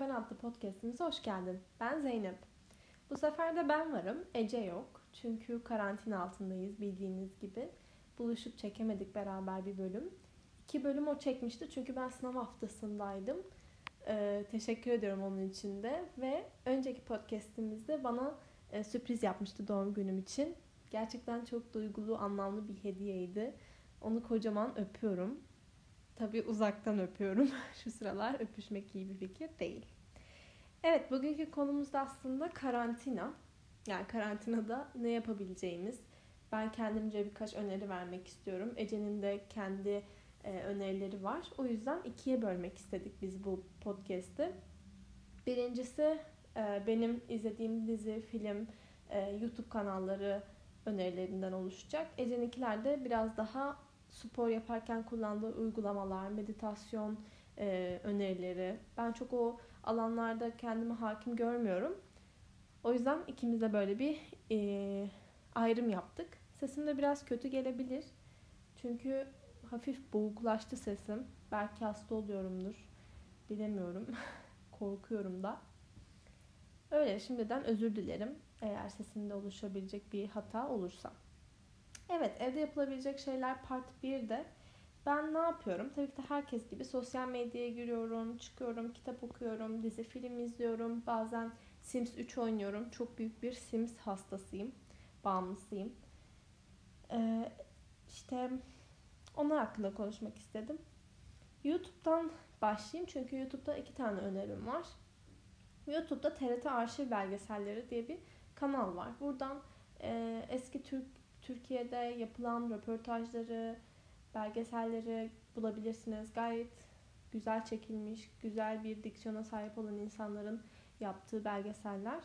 Ben adlı podcastimize hoş geldin. Ben Zeynep. Bu sefer de ben varım, Ece yok. Çünkü karantina altındayız bildiğiniz gibi. Buluşup çekemedik beraber bir bölüm. İki bölüm o çekmişti çünkü ben sınav haftasındaydım. Ee, teşekkür ediyorum onun için de. Ve önceki podcastimizde bana e, sürpriz yapmıştı doğum günüm için. Gerçekten çok duygulu, anlamlı bir hediyeydi. Onu kocaman öpüyorum. Tabii uzaktan öpüyorum. Şu sıralar öpüşmek iyi bir fikir değil. Evet, bugünkü konumuz da aslında karantina. Yani karantinada ne yapabileceğimiz. Ben kendimce birkaç öneri vermek istiyorum. Ece'nin de kendi e, önerileri var. O yüzden ikiye bölmek istedik biz bu podcast'i. Birincisi e, benim izlediğim dizi, film, e, YouTube kanalları önerilerinden oluşacak. Ece'ninkiler de biraz daha spor yaparken kullandığı uygulamalar, meditasyon e, önerileri. Ben çok o alanlarda kendimi hakim görmüyorum. O yüzden ikimiz de böyle bir e, ayrım yaptık. Sesim de biraz kötü gelebilir. Çünkü hafif boğuklaştı sesim. Belki hasta oluyorumdur. Bilemiyorum. Korkuyorum da. Öyle şimdiden özür dilerim. Eğer sesimde oluşabilecek bir hata olursa. Evet evde yapılabilecek şeyler part 1'de. Ben ne yapıyorum? Tabii ki de herkes gibi sosyal medyaya giriyorum, çıkıyorum, kitap okuyorum, dizi film izliyorum. Bazen Sims 3 oynuyorum. Çok büyük bir Sims hastasıyım. Bağımlısıyım. Ee, işte onlar hakkında konuşmak istedim. YouTube'dan başlayayım çünkü YouTube'da iki tane önerim var. YouTube'da TRT Arşiv Belgeselleri diye bir kanal var. Buradan e, eski Türk Türkiye'de yapılan röportajları, belgeselleri bulabilirsiniz. Gayet güzel çekilmiş, güzel bir diksiyona sahip olan insanların yaptığı belgeseller.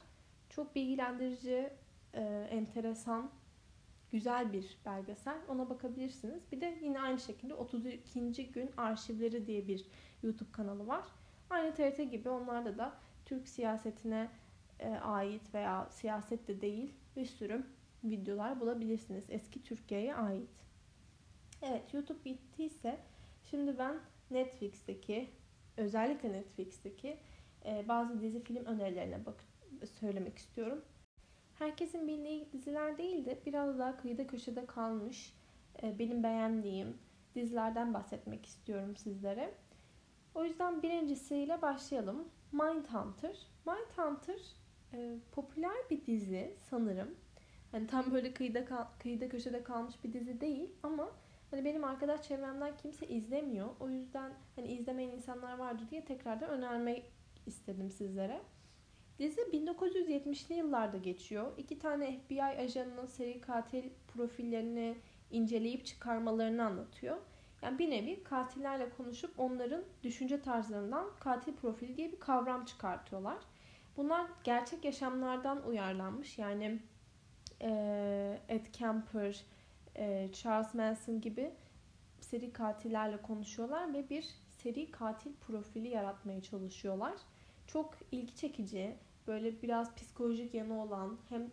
Çok bilgilendirici, e, enteresan, güzel bir belgesel. Ona bakabilirsiniz. Bir de yine aynı şekilde 32. gün arşivleri diye bir YouTube kanalı var. Aynı TRT gibi onlarda da Türk siyasetine e, ait veya siyaset de değil bir sürü videolar bulabilirsiniz. Eski Türkiye'ye ait. Evet YouTube bittiyse şimdi ben Netflix'teki özellikle Netflix'teki e, bazı dizi film önerilerine bak söylemek istiyorum. Herkesin bildiği diziler değil de biraz daha kıyıda köşede kalmış e, benim beğendiğim dizilerden bahsetmek istiyorum sizlere. O yüzden birincisiyle başlayalım. Mindhunter. Mindhunter e, popüler bir dizi sanırım. Hani tam böyle kıyıda kıyıda köşede kalmış bir dizi değil ama hani benim arkadaş çevremden kimse izlemiyor. O yüzden hani izlemeyen insanlar vardır diye tekrardan önermek istedim sizlere. Dizi 1970'li yıllarda geçiyor. İki tane FBI ajanının seri katil profillerini inceleyip çıkarmalarını anlatıyor. Yani bir nevi katillerle konuşup onların düşünce tarzlarından katil profili diye bir kavram çıkartıyorlar. Bunlar gerçek yaşamlardan uyarlanmış. Yani Ed Kemper, Charles Manson gibi seri katillerle konuşuyorlar ve bir seri katil profili yaratmaya çalışıyorlar. Çok ilgi çekici, böyle biraz psikolojik yanı olan hem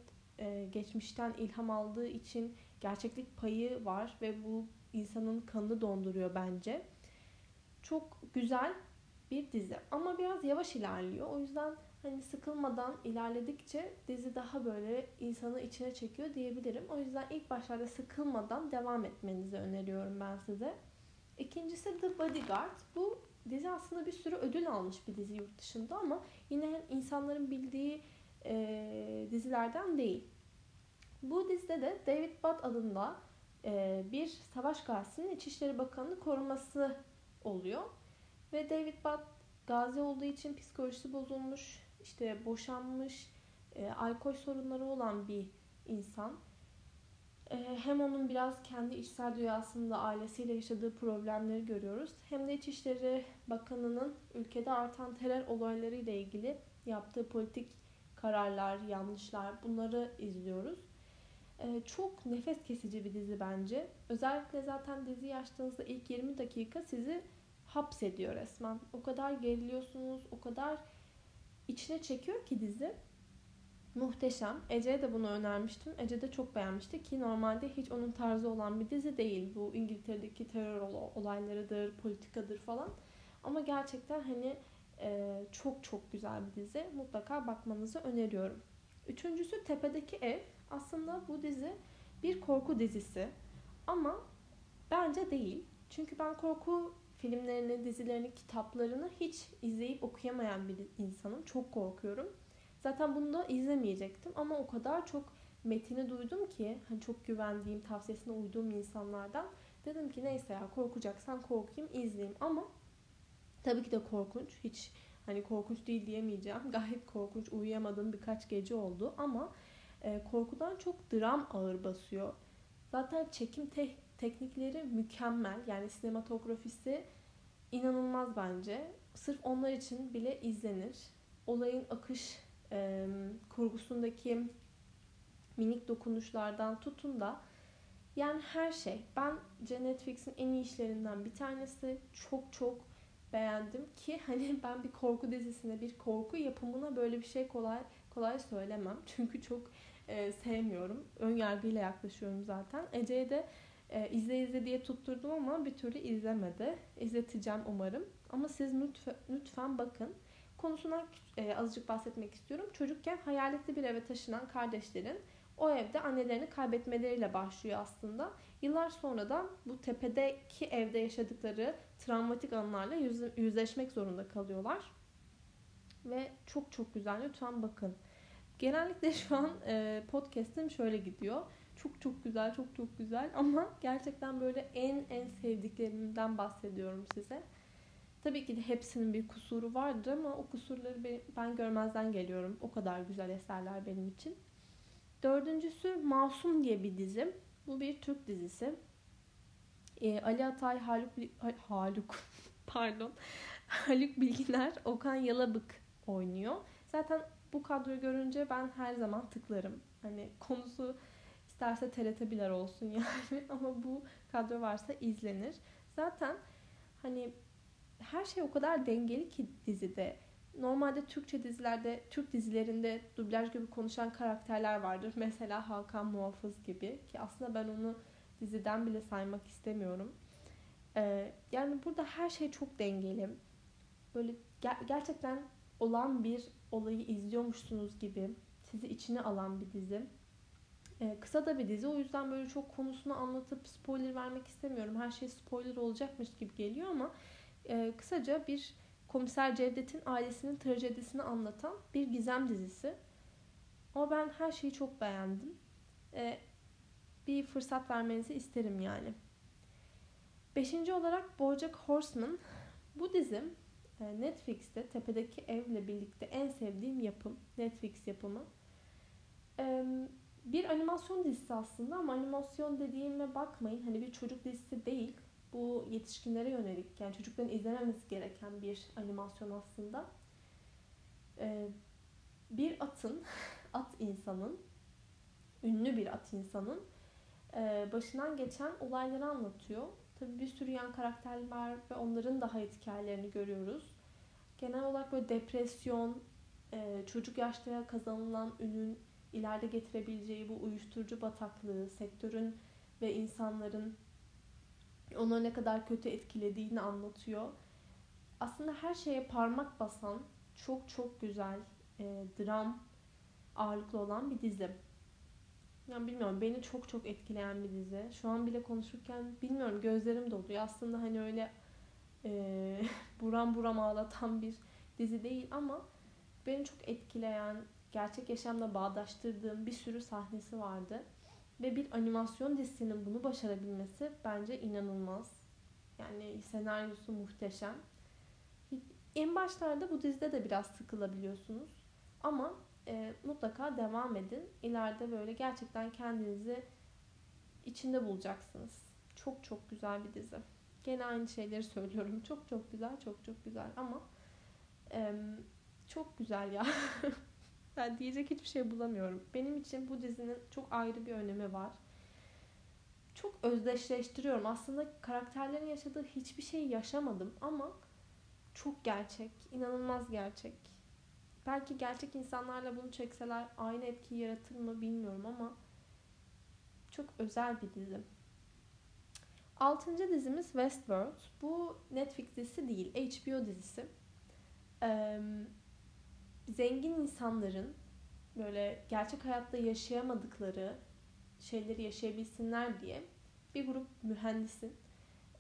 geçmişten ilham aldığı için gerçeklik payı var ve bu insanın kanını donduruyor bence. Çok güzel bir dizi ama biraz yavaş ilerliyor. O yüzden hani sıkılmadan ilerledikçe dizi daha böyle insanı içine çekiyor diyebilirim. O yüzden ilk başlarda sıkılmadan devam etmenizi öneriyorum ben size. İkincisi The Bodyguard. Bu dizi aslında bir sürü ödül almış bir dizi yurt dışında ama yine insanların bildiği e, dizilerden değil. Bu dizide de David Butt adında e, bir savaş gazisinin İçişleri Bakanı'nı koruması oluyor. Ve David Butt gazi olduğu için psikolojisi bozulmuş, işte boşanmış, e, alkol sorunları olan bir insan. E, hem onun biraz kendi içsel dünyasında ailesiyle yaşadığı problemleri görüyoruz. Hem de İçişleri Bakanı'nın ülkede artan terör olayları ile ilgili yaptığı politik kararlar, yanlışlar bunları izliyoruz. E, çok nefes kesici bir dizi bence. Özellikle zaten dizi açtığınızda ilk 20 dakika sizi hapsediyor resmen. O kadar geriliyorsunuz, o kadar içine çekiyor ki dizi. Muhteşem. Ece'ye de bunu önermiştim. Ece de çok beğenmişti ki normalde hiç onun tarzı olan bir dizi değil. Bu İngiltere'deki terör olaylarıdır, politikadır falan. Ama gerçekten hani Ee, çok çok güzel bir dizi. Mutlaka bakmanızı öneriyorum. Üçüncüsü Tepedeki Ev. Aslında bu dizi bir korku dizisi. Ama bence değil. Çünkü ben korku filmlerini, dizilerini, kitaplarını hiç izleyip okuyamayan bir insanım. Çok korkuyorum. Zaten bunu da izlemeyecektim ama o kadar çok metini duydum ki hani çok güvendiğim, tavsiyesine uyduğum insanlardan dedim ki neyse ya korkacaksan korkayım, izleyeyim ama tabii ki de korkunç. Hiç hani korkunç değil diyemeyeceğim. Gayet korkunç. Uyuyamadığım birkaç gece oldu ama e, korkudan çok dram ağır basıyor. Zaten çekim te- teknikleri mükemmel. Yani sinematografisi inanılmaz bence. Sırf onlar için bile izlenir. Olayın akış e, kurgusundaki minik dokunuşlardan tutun da yani her şey. Bence Netflix'in en iyi işlerinden bir tanesi. Çok çok beğendim ki hani ben bir korku dizisine, bir korku yapımına böyle bir şey kolay kolay söylemem. Çünkü çok e, sevmiyorum. Ön yargıyla yaklaşıyorum zaten. Ece'ye de e, izle izle diye tutturdum ama bir türlü izlemedi. İzleteceğim umarım. Ama siz lütfen, lütfen bakın. Konusundan e, azıcık bahsetmek istiyorum. Çocukken hayaletli bir eve taşınan kardeşlerin o evde annelerini kaybetmeleriyle başlıyor aslında. Yıllar sonra da bu tepedeki evde yaşadıkları travmatik anlarla yüzleşmek zorunda kalıyorlar. Ve çok çok güzel. Lütfen bakın. Genellikle şu an e, podcast'im şöyle gidiyor. Çok çok güzel, çok çok güzel ama gerçekten böyle en en sevdiklerimden bahsediyorum size. Tabii ki de hepsinin bir kusuru vardır ama o kusurları ben görmezden geliyorum. O kadar güzel eserler benim için. Dördüncüsü Masum diye bir dizi. Bu bir Türk dizisi. Ee, Ali Atay, Haluk, Haluk pardon, Haluk Bilginer, Okan Yalabık oynuyor. Zaten bu kadroyu görünce ben her zaman tıklarım. Hani konusu isterse TRT Biler olsun yani ama bu kadro varsa izlenir. Zaten hani her şey o kadar dengeli ki dizide. Normalde Türkçe dizilerde, Türk dizilerinde dublaj gibi konuşan karakterler vardır. Mesela Hakan Muhafız gibi ki aslında ben onu diziden bile saymak istemiyorum. Ee, yani burada her şey çok dengeli. Böyle ger- gerçekten olan bir olayı izliyormuşsunuz gibi sizi içine alan bir dizi. Ee, kısa da bir dizi. O yüzden böyle çok konusunu anlatıp spoiler vermek istemiyorum. Her şey spoiler olacakmış gibi geliyor ama e, kısaca bir komiser Cevdet'in ailesinin trajedisini anlatan bir gizem dizisi. Ama ben her şeyi çok beğendim. E, bir fırsat vermenizi isterim yani. Beşinci olarak Bojack Horseman. Bu dizim e, Netflix'te Tepedeki Ev'le birlikte en sevdiğim yapım. Netflix yapımı. E, bir animasyon dizisi aslında ama animasyon dediğime bakmayın. Hani bir çocuk dizisi değil. Bu yetişkinlere yönelik yani çocukların izlememesi gereken bir animasyon aslında. E, bir atın, at insanın, ünlü bir at insanın başından geçen olayları anlatıyor. Tabi bir sürü yan karakterler ve onların da hayat hikayelerini görüyoruz. Genel olarak böyle depresyon, çocuk yaşta kazanılan ünün ileride getirebileceği bu uyuşturucu bataklığı, sektörün ve insanların onu ne kadar kötü etkilediğini anlatıyor. Aslında her şeye parmak basan çok çok güzel e, dram ağırlıklı olan bir dizi. Yani bilmiyorum beni çok çok etkileyen bir dizi. Şu an bile konuşurken bilmiyorum gözlerim doluyor. Aslında hani öyle e, buram buram ağlatan bir dizi değil ama beni çok etkileyen, gerçek yaşamla bağdaştırdığım bir sürü sahnesi vardı. Ve bir animasyon dizisinin bunu başarabilmesi bence inanılmaz. Yani senaryosu muhteşem. En başlarda bu dizide de biraz sıkılabiliyorsunuz. Ama e, mutlaka devam edin. İleride böyle gerçekten kendinizi içinde bulacaksınız. Çok çok güzel bir dizi. Gene aynı şeyleri söylüyorum. Çok çok güzel, çok çok güzel ama e, çok güzel ya. ben diyecek hiçbir şey bulamıyorum. Benim için bu dizinin çok ayrı bir önemi var. Çok özdeşleştiriyorum. Aslında karakterlerin yaşadığı hiçbir şey yaşamadım ama çok gerçek, inanılmaz gerçek. Belki gerçek insanlarla bunu çekseler aynı etkiyi yaratır mı bilmiyorum ama çok özel bir dizi. Altıncı dizimiz Westworld. Bu Netflix dizisi değil, HBO dizisi. Zengin insanların böyle gerçek hayatta yaşayamadıkları şeyleri yaşayabilsinler diye bir grup mühendisin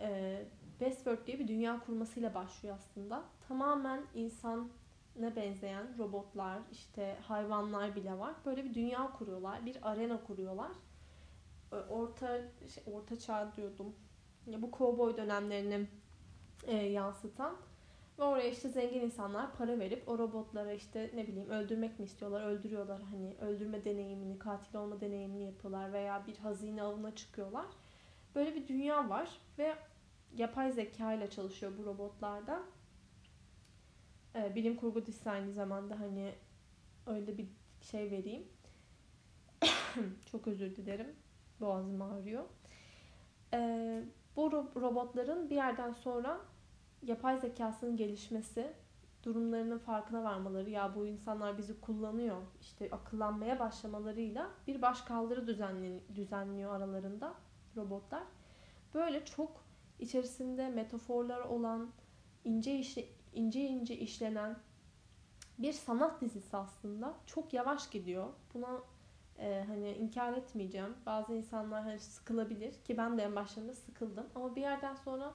e, Westworld diye bir dünya kurmasıyla başlıyor aslında. Tamamen insana benzeyen robotlar, işte hayvanlar bile var. Böyle bir dünya kuruyorlar, bir arena kuruyorlar. Orta şey, orta çağ diyordum. Ya bu kovboy dönemlerini e, yansıtan ve oraya işte zengin insanlar para verip o robotlara işte ne bileyim öldürmek mi istiyorlar, öldürüyorlar. Hani öldürme deneyimini, katil olma deneyimini yapıyorlar veya bir hazine avına çıkıyorlar. Böyle bir dünya var ve yapay zeka ile çalışıyor bu robotlarda. Ee, bilim kurgu dizisi aynı zamanda hani öyle bir şey vereyim. Çok özür dilerim. Boğazım ağrıyor. Ee, bu robotların bir yerden sonra yapay zekasının gelişmesi, durumlarının farkına varmaları, ya bu insanlar bizi kullanıyor, işte akıllanmaya başlamalarıyla bir baş kaldırı düzenliyor aralarında robotlar. Böyle çok içerisinde metaforlar olan, ince işle, ince ince işlenen bir sanat dizisi aslında. Çok yavaş gidiyor. Buna e, hani inkar etmeyeceğim. Bazı insanlar hani sıkılabilir ki ben de en başlarında sıkıldım. Ama bir yerden sonra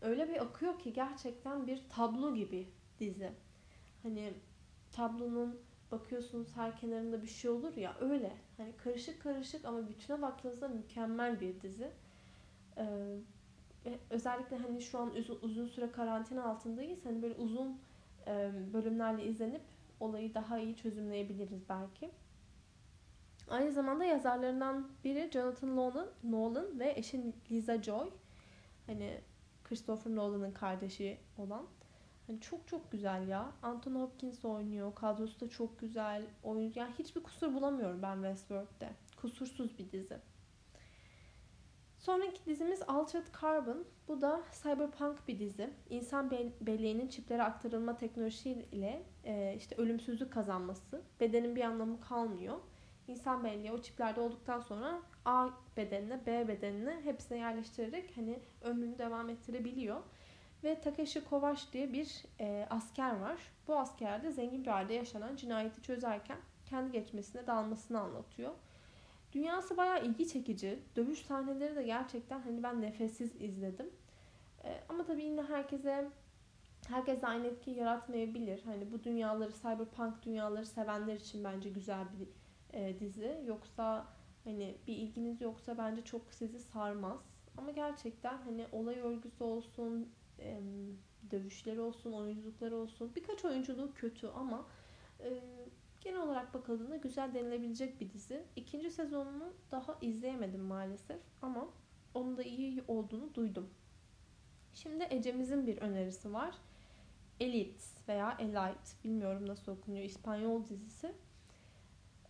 öyle bir akıyor ki gerçekten bir tablo gibi dizi. Hani tablonun bakıyorsunuz her kenarında bir şey olur ya öyle. Hani karışık karışık ama bütüne baktığınızda mükemmel bir dizi. Ee, özellikle hani şu an uzun, uzun süre karantina altındayız. Hani böyle uzun e, bölümlerle izlenip olayı daha iyi çözümleyebiliriz belki. Aynı zamanda yazarlarından biri Jonathan Nolan, Nolan ve eşi Lisa Joy. Hani Christopher Nolan'ın kardeşi olan. Hani çok çok güzel ya. Anthony Hopkins oynuyor. Kadrosu da çok güzel. Oyun yani hiçbir kusur bulamıyorum ben Westworld'de. Kusursuz bir dizi. Sonraki dizimiz Altered Carbon. Bu da cyberpunk bir dizi. İnsan be- belleğinin çiplere aktarılma teknolojisiyle e, işte ölümsüzlük kazanması. Bedenin bir anlamı kalmıyor. İnsan belleği o çiplerde olduktan sonra A bedenine, B bedenine hepsine yerleştirerek hani ömrünü devam ettirebiliyor. Ve Takeshi Kovash diye bir e, asker var. Bu asker de zengin bir ailede yaşanan cinayeti çözerken kendi geçmesine dalmasını anlatıyor. Dünyası bayağı ilgi çekici. Dövüş sahneleri de gerçekten hani ben nefessiz izledim. E, ama tabii yine herkese herkes aynı etki yaratmayabilir. Hani bu dünyaları, cyberpunk dünyaları sevenler için bence güzel bir e, dizi. Yoksa hani bir ilginiz yoksa bence çok sizi sarmaz. Ama gerçekten hani olay örgüsü olsun, e, dövüşleri olsun, oyunculukları olsun. Birkaç oyunculuğu kötü ama e, genel olarak bakıldığında güzel denilebilecek bir dizi. İkinci sezonunu daha izleyemedim maalesef ama onun da iyi olduğunu duydum. Şimdi Ecem'izin bir önerisi var. Elite veya Elite bilmiyorum nasıl okunuyor İspanyol dizisi.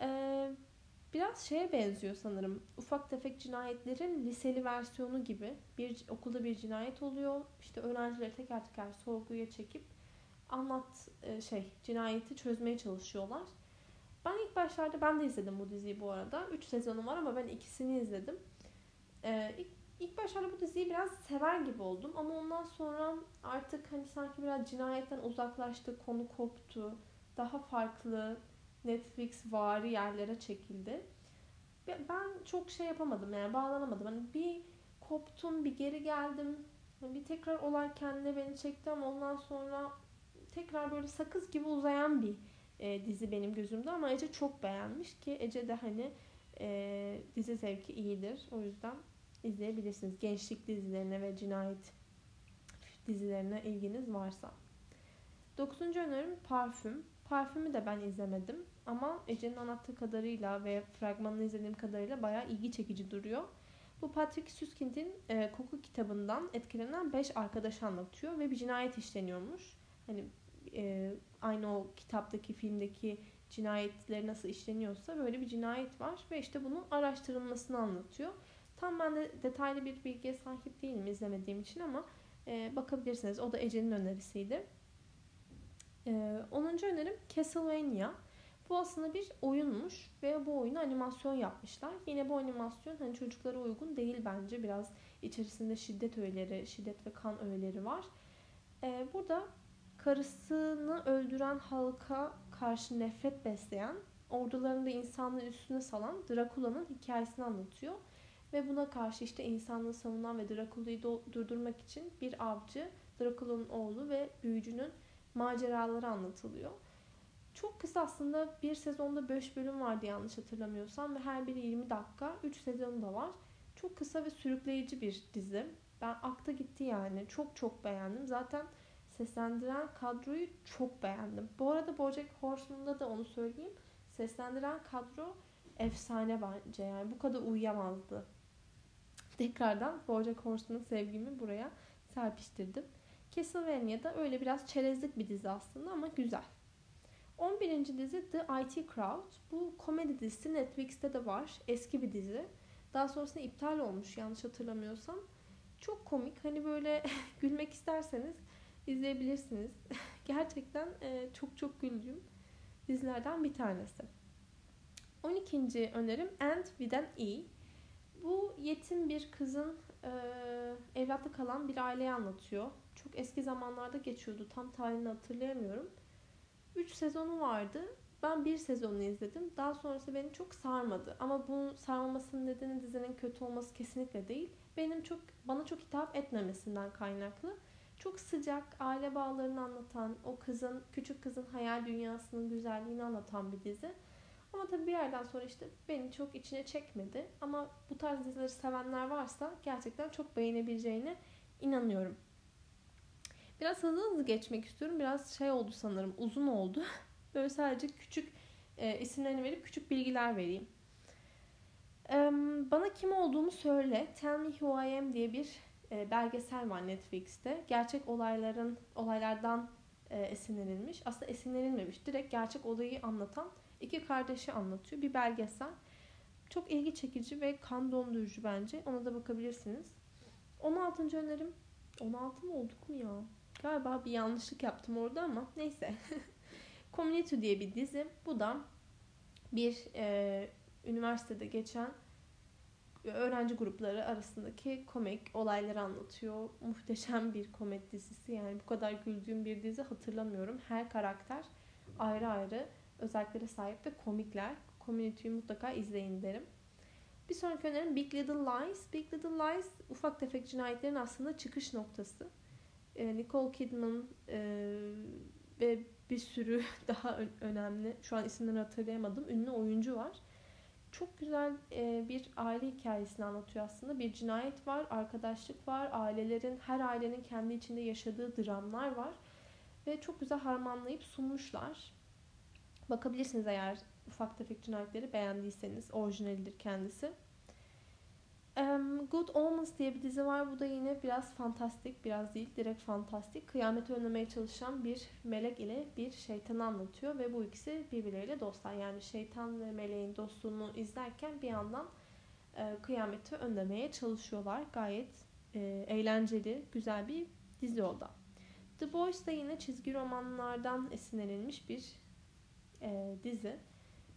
Ee, biraz şeye benziyor sanırım. Ufak tefek cinayetlerin liseli versiyonu gibi. Bir okulda bir cinayet oluyor. İşte öğrencileri teker teker sorguya çekip anlat e, şey cinayeti çözmeye çalışıyorlar. Ben ilk başlarda ben de izledim bu diziyi bu arada. 3 sezonu var ama ben ikisini izledim. Ee, ilk, ilk başlarda bu diziyi biraz sever gibi oldum ama ondan sonra artık hani sanki biraz cinayetten uzaklaştı, konu koptu. Daha farklı Netflix vari yerlere çekildi. Ben çok şey yapamadım yani bağlanamadım. Hani bir koptum, bir geri geldim. Hani bir tekrar olay kendine beni çekti ama ondan sonra tekrar böyle sakız gibi uzayan bir e, dizi benim gözümde ama Ece çok beğenmiş ki Ece de hani e, dizi zevki iyidir. O yüzden izleyebilirsiniz. Gençlik dizilerine ve cinayet dizilerine ilginiz varsa. Dokuzuncu önerim parfüm. Parfümü de ben izlemedim ama Ece'nin anlattığı kadarıyla ve fragmanını izlediğim kadarıyla bayağı ilgi çekici duruyor. Bu Patrick Süskind'in e, koku kitabından etkilenen 5 arkadaş anlatıyor ve bir cinayet işleniyormuş. Hani e, aynı o kitaptaki, filmdeki cinayetleri nasıl işleniyorsa böyle bir cinayet var ve işte bunun araştırılmasını anlatıyor. Tam ben de detaylı bir bilgiye sahip değilim izlemediğim için ama e, bakabilirsiniz. O da Ece'nin önerisiydi. E, 10. önerim Castlevania. Bu aslında bir oyunmuş ve bu oyunu animasyon yapmışlar. Yine bu animasyon hani çocuklara uygun değil bence. Biraz içerisinde şiddet öğeleri, şiddet ve kan öğeleri var. E, burada karısını öldüren halka karşı nefret besleyen, ordularında insanların üstüne salan Drakula'nın hikayesini anlatıyor. Ve buna karşı işte insanlığı savunan ve Drakula'yı durdurmak için bir avcı, Drakula'nın oğlu ve büyücünün maceraları anlatılıyor. Çok kısa aslında bir sezonda 5 bölüm vardı yanlış hatırlamıyorsam ve her biri 20 dakika. 3 sezonu da var. Çok kısa ve sürükleyici bir dizi. Ben akta gitti yani. Çok çok beğendim. Zaten seslendiren kadroyu çok beğendim. Bu arada Bojack Horseman'da da onu söyleyeyim. Seslendiren kadro efsane bence yani. Bu kadar uyuyamazdı. Tekrardan Bojack Horseman'ın sevgimi buraya serpiştirdim. Castlevania'da öyle biraz çerezlik bir dizi aslında ama güzel. 11. dizi The IT Crowd. Bu komedi dizisi Netflix'te de var. Eski bir dizi. Daha sonrasında iptal olmuş yanlış hatırlamıyorsam. Çok komik. Hani böyle gülmek isterseniz izleyebilirsiniz. Gerçekten e, çok çok güldüğüm dizilerden bir tanesi. 12. önerim And with an E. Bu yetim bir kızın e, evlatlı kalan bir aileyi anlatıyor. Çok eski zamanlarda geçiyordu. Tam tarihini hatırlayamıyorum. 3 sezonu vardı. Ben bir sezonunu izledim. Daha sonrası beni çok sarmadı. Ama bu sarmamasının nedeni dizinin kötü olması kesinlikle değil. Benim çok bana çok hitap etmemesinden kaynaklı. Çok sıcak, aile bağlarını anlatan, o kızın, küçük kızın hayal dünyasının güzelliğini anlatan bir dizi. Ama tabii bir yerden sonra işte beni çok içine çekmedi. Ama bu tarz dizileri sevenler varsa gerçekten çok beğenebileceğine inanıyorum. Biraz hızlı hızlı geçmek istiyorum. Biraz şey oldu sanırım. Uzun oldu. Böyle sadece küçük e, isimlerini verip küçük bilgiler vereyim. E, bana kim olduğumu söyle. Tell Me Who I Am diye bir e, belgesel var Netflix'te. Gerçek olayların olaylardan e, esinlenilmiş. Aslında esinlenilmemiş. Direkt gerçek olayı anlatan iki kardeşi anlatıyor. Bir belgesel. Çok ilgi çekici ve kan dondurucu bence. Ona da bakabilirsiniz. 16. önerim 16 mı olduk mu ya? Galiba bir yanlışlık yaptım orada ama neyse. Community diye bir dizi. Bu da bir e, üniversitede geçen öğrenci grupları arasındaki komik olayları anlatıyor. Muhteşem bir komedi dizisi. Yani bu kadar güldüğüm bir dizi hatırlamıyorum. Her karakter ayrı ayrı özelliklere sahip ve komikler. Community'yi mutlaka izleyin derim. Bir sonraki önerim Big Little Lies. Big Little Lies ufak tefek cinayetlerin aslında çıkış noktası. E, Nicole Kidman e, ve bir sürü daha önemli, şu an isimlerini hatırlayamadım, ünlü oyuncu var. Çok güzel e, bir aile hikayesini anlatıyor aslında. Bir cinayet var, arkadaşlık var, ailelerin, her ailenin kendi içinde yaşadığı dramlar var. Ve çok güzel harmanlayıp sunmuşlar. Bakabilirsiniz eğer ufak tefek cinayetleri beğendiyseniz. Orijinalidir kendisi. Good Omens diye bir dizi var. Bu da yine biraz fantastik, biraz değil, direkt fantastik. Kıyameti önlemeye çalışan bir melek ile bir şeytanı anlatıyor ve bu ikisi birbirleriyle dostlar. Yani şeytan ve meleğin dostluğunu izlerken bir yandan e, kıyameti önlemeye çalışıyorlar. Gayet e, eğlenceli, güzel bir dizi o. The Boys da yine çizgi romanlardan esinlenilmiş bir e, dizi.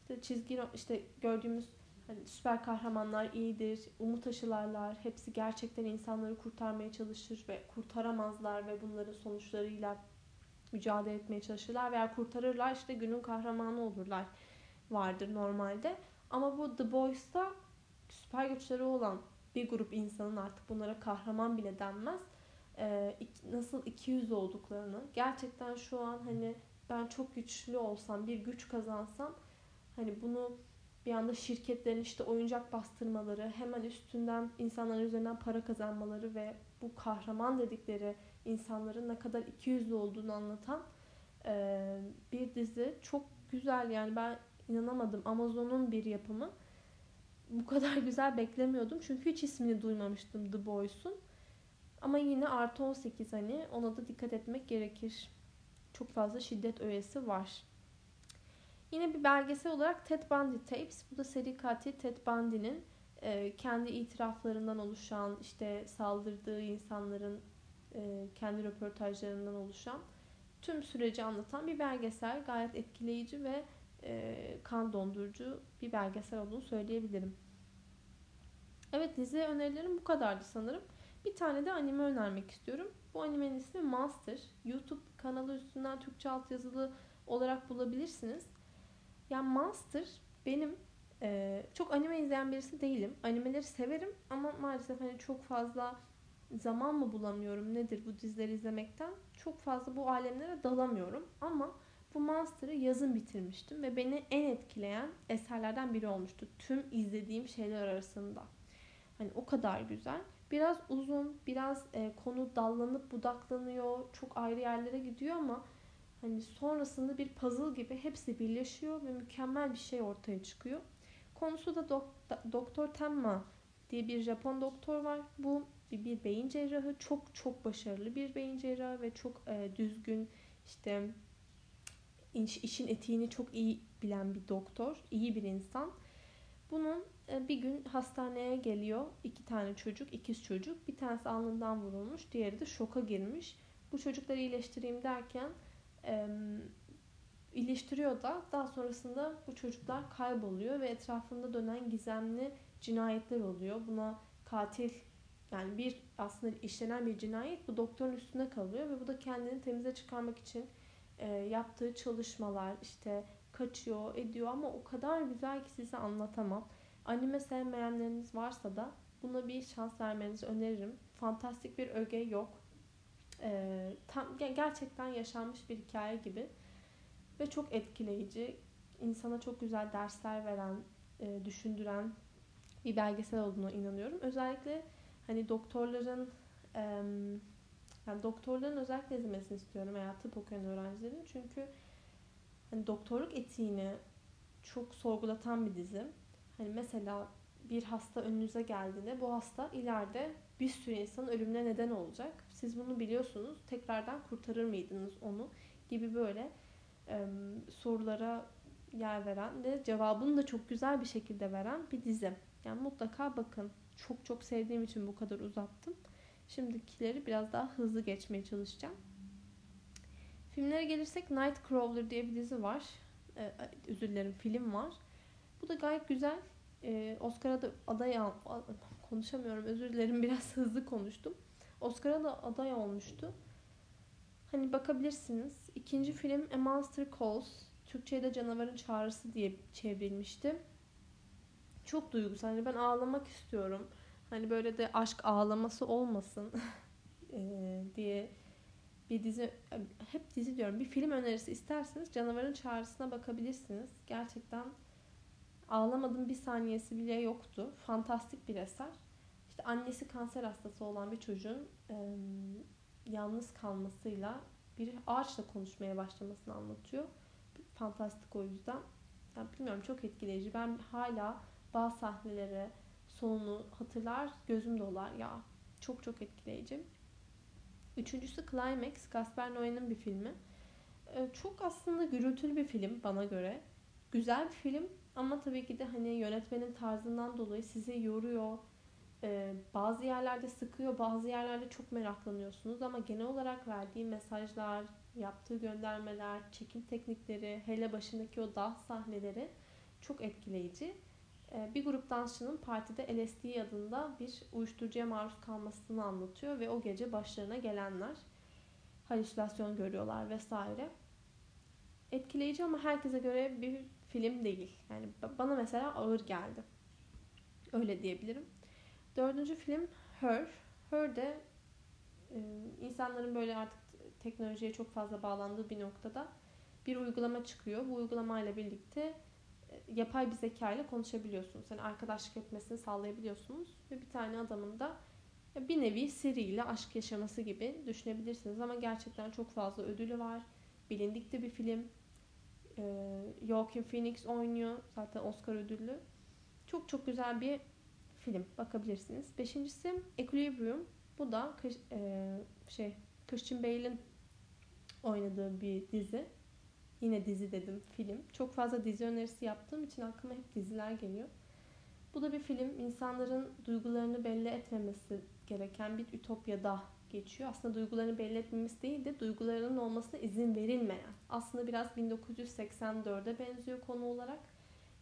İşte çizgi işte gördüğümüz Hani süper kahramanlar iyidir, umut aşılarlar, hepsi gerçekten insanları kurtarmaya çalışır ve kurtaramazlar ve bunların sonuçlarıyla mücadele etmeye çalışırlar veya kurtarırlar işte günün kahramanı olurlar vardır normalde. Ama bu The Boys'ta süper güçleri olan bir grup insanın artık bunlara kahraman bile denmez. Ee, nasıl iki yüz olduklarını gerçekten şu an hani ben çok güçlü olsam bir güç kazansam hani bunu bir anda şirketlerin işte oyuncak bastırmaları, hemen üstünden insanların üzerinden para kazanmaları ve bu kahraman dedikleri insanların ne kadar ikiyüzlü olduğunu anlatan e, bir dizi. Çok güzel yani ben inanamadım. Amazon'un bir yapımı. Bu kadar güzel beklemiyordum. Çünkü hiç ismini duymamıştım The Boys'un. Ama yine artı 18 hani ona da dikkat etmek gerekir. Çok fazla şiddet öğesi var. Yine bir belgesel olarak Ted Bundy Tapes. Bu da seri katil Ted Bundy'nin e, kendi itiraflarından oluşan, işte saldırdığı insanların e, kendi röportajlarından oluşan tüm süreci anlatan bir belgesel. Gayet etkileyici ve e, kan dondurucu bir belgesel olduğunu söyleyebilirim. Evet dizi önerilerim bu kadardı sanırım. Bir tane de anime önermek istiyorum. Bu animenin ismi Master. YouTube kanalı üstünden Türkçe altyazılı olarak bulabilirsiniz. Yani Master benim e, çok anime izleyen birisi değilim. Animeleri severim ama maalesef hani çok fazla zaman mı bulamıyorum nedir bu dizileri izlemekten çok fazla bu alemlere dalamıyorum ama bu Monster'ı yazın bitirmiştim ve beni en etkileyen eserlerden biri olmuştu. Tüm izlediğim şeyler arasında. Hani o kadar güzel. Biraz uzun, biraz e, konu dallanıp budaklanıyor, çok ayrı yerlere gidiyor ama hani sonrasında bir puzzle gibi hepsi birleşiyor ve mükemmel bir şey ortaya çıkıyor. Konusu da dok- Doktor Tenma diye bir Japon doktor var. Bu bir, beyin cerrahı. Çok çok başarılı bir beyin cerrahı ve çok e, düzgün işte iş, işin etiğini çok iyi bilen bir doktor. iyi bir insan. Bunun e, bir gün hastaneye geliyor. iki tane çocuk, ikiz çocuk. Bir tanesi alnından vurulmuş. Diğeri de şoka girmiş. Bu çocukları iyileştireyim derken e, iyileştiriyor da daha sonrasında bu çocuklar kayboluyor ve etrafında dönen gizemli cinayetler oluyor. Buna katil yani bir aslında işlenen bir cinayet bu doktorun üstüne kalıyor ve bu da kendini temize çıkarmak için e, yaptığı çalışmalar işte kaçıyor ediyor ama o kadar güzel ki size anlatamam. Anime sevmeyenleriniz varsa da buna bir şans vermenizi öneririm. Fantastik bir öge yok. E, tam gerçekten yaşanmış bir hikaye gibi ve çok etkileyici. insana çok güzel dersler veren, e, düşündüren bir belgesel olduğuna inanıyorum. Özellikle hani doktorların yani doktorların özellikle izlemesini istiyorum veya tıp okuyan öğrencilerin. Çünkü hani doktorluk etiğini çok sorgulatan bir dizi. Hani mesela bir hasta önünüze geldiğinde bu hasta ileride bir sürü insanın ölümüne neden olacak. Siz bunu biliyorsunuz. Tekrardan kurtarır mıydınız onu? Gibi böyle e, sorulara yer veren ve cevabını da çok güzel bir şekilde veren bir dizi. Yani mutlaka bakın. Çok çok sevdiğim için bu kadar uzattım. Şimdikileri biraz daha hızlı geçmeye çalışacağım. Filmlere gelirsek Nightcrawler diye bir dizi var. Ee, özür dilerim film var. Bu da gayet güzel. Ee, Oscar'a da aday al konuşamıyorum özür dilerim biraz hızlı konuştum. Oscar'a da aday olmuştu. Hani bakabilirsiniz. İkinci film A Monster Calls. Türkçe'ye de Canavarın Çağrısı diye çevrilmişti. Çok duygusal. Hani ben ağlamak istiyorum. Hani böyle de aşk ağlaması olmasın diye bir dizi hep dizi diyorum. Bir film önerisi isterseniz Canavarın Çağrısına bakabilirsiniz. Gerçekten ağlamadım bir saniyesi bile yoktu. Fantastik bir eser. İşte annesi kanser hastası olan bir çocuğun e, yalnız kalmasıyla bir ağaçla konuşmaya başlamasını anlatıyor. Fantastik o yüzden. Yani bilmiyorum çok etkileyici. Ben hala bazı sahneleri, sonunu hatırlar, gözüm dolar ya. Çok çok etkileyici. Üçüncüsü Climax, Gaspar Noé'nin bir filmi. Ee, çok aslında gürültülü bir film bana göre. Güzel bir film ama tabii ki de hani yönetmenin tarzından dolayı sizi yoruyor. Ee, bazı yerlerde sıkıyor, bazı yerlerde çok meraklanıyorsunuz ama genel olarak verdiği mesajlar, yaptığı göndermeler, çekim teknikleri, hele başındaki o dağ sahneleri çok etkileyici. Ee, bir grup dansçının partide LSD adında bir uyuşturucuya maruz kalmasını anlatıyor ve o gece başlarına gelenler halüsinasyon görüyorlar vesaire. Etkileyici ama herkese göre bir film değil. Yani bana mesela ağır geldi. Öyle diyebilirim. Dördüncü film Her. Her de insanların böyle artık teknolojiye çok fazla bağlandığı bir noktada bir uygulama çıkıyor. Bu uygulamayla birlikte yapay bir zeka ile konuşabiliyorsunuz. Yani arkadaşlık etmesini sağlayabiliyorsunuz. Ve bir tane adamın da bir nevi Siri ile aşk yaşaması gibi düşünebilirsiniz. Ama gerçekten çok fazla ödülü var. Bilindik de bir film. Ee, Joaquin Phoenix oynuyor. Zaten Oscar ödüllü. Çok çok güzel bir film. Bakabilirsiniz. Beşincisi Equilibrium. Bu da e, şey Christian Bale'in oynadığı bir dizi. Yine dizi dedim film. Çok fazla dizi önerisi yaptığım için aklıma hep diziler geliyor. Bu da bir film. insanların duygularını belli etmemesi gereken bir ütopyada geçiyor. Aslında duygularını belli etmemiz değil de duygularının olmasına izin verilmeyen. Aslında biraz 1984'e benziyor konu olarak.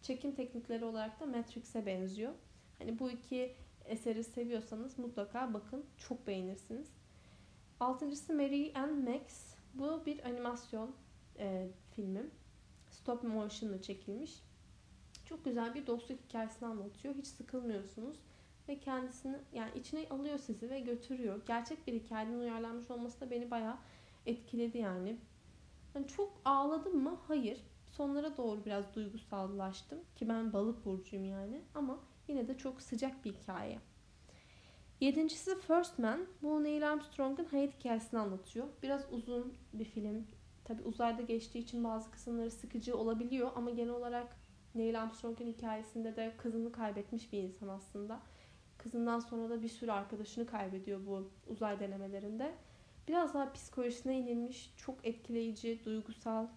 Çekim teknikleri olarak da Matrix'e benziyor. Hani bu iki eseri seviyorsanız mutlaka bakın. Çok beğenirsiniz. Altıncısı Mary and Max. Bu bir animasyon e, filmi. Stop motion'la çekilmiş. Çok güzel bir dostluk hikayesini anlatıyor. Hiç sıkılmıyorsunuz ve kendisini yani içine alıyor sizi ve götürüyor. Gerçek bir hikayeden uyarlanmış olması da beni bayağı etkiledi yani. yani çok ağladım mı? Hayır. Sonlara doğru biraz duygusallaştım ki ben balık burcuyum yani ama yine de çok sıcak bir hikaye. Yedincisi First Man. Bu Neil Armstrong'un hayat hikayesini anlatıyor. Biraz uzun bir film. Tabi uzayda geçtiği için bazı kısımları sıkıcı olabiliyor ama genel olarak Neil Armstrong'un hikayesinde de kızını kaybetmiş bir insan aslında. Kızından sonra da bir sürü arkadaşını kaybediyor bu uzay denemelerinde. Biraz daha psikolojisine inilmiş, çok etkileyici, duygusal,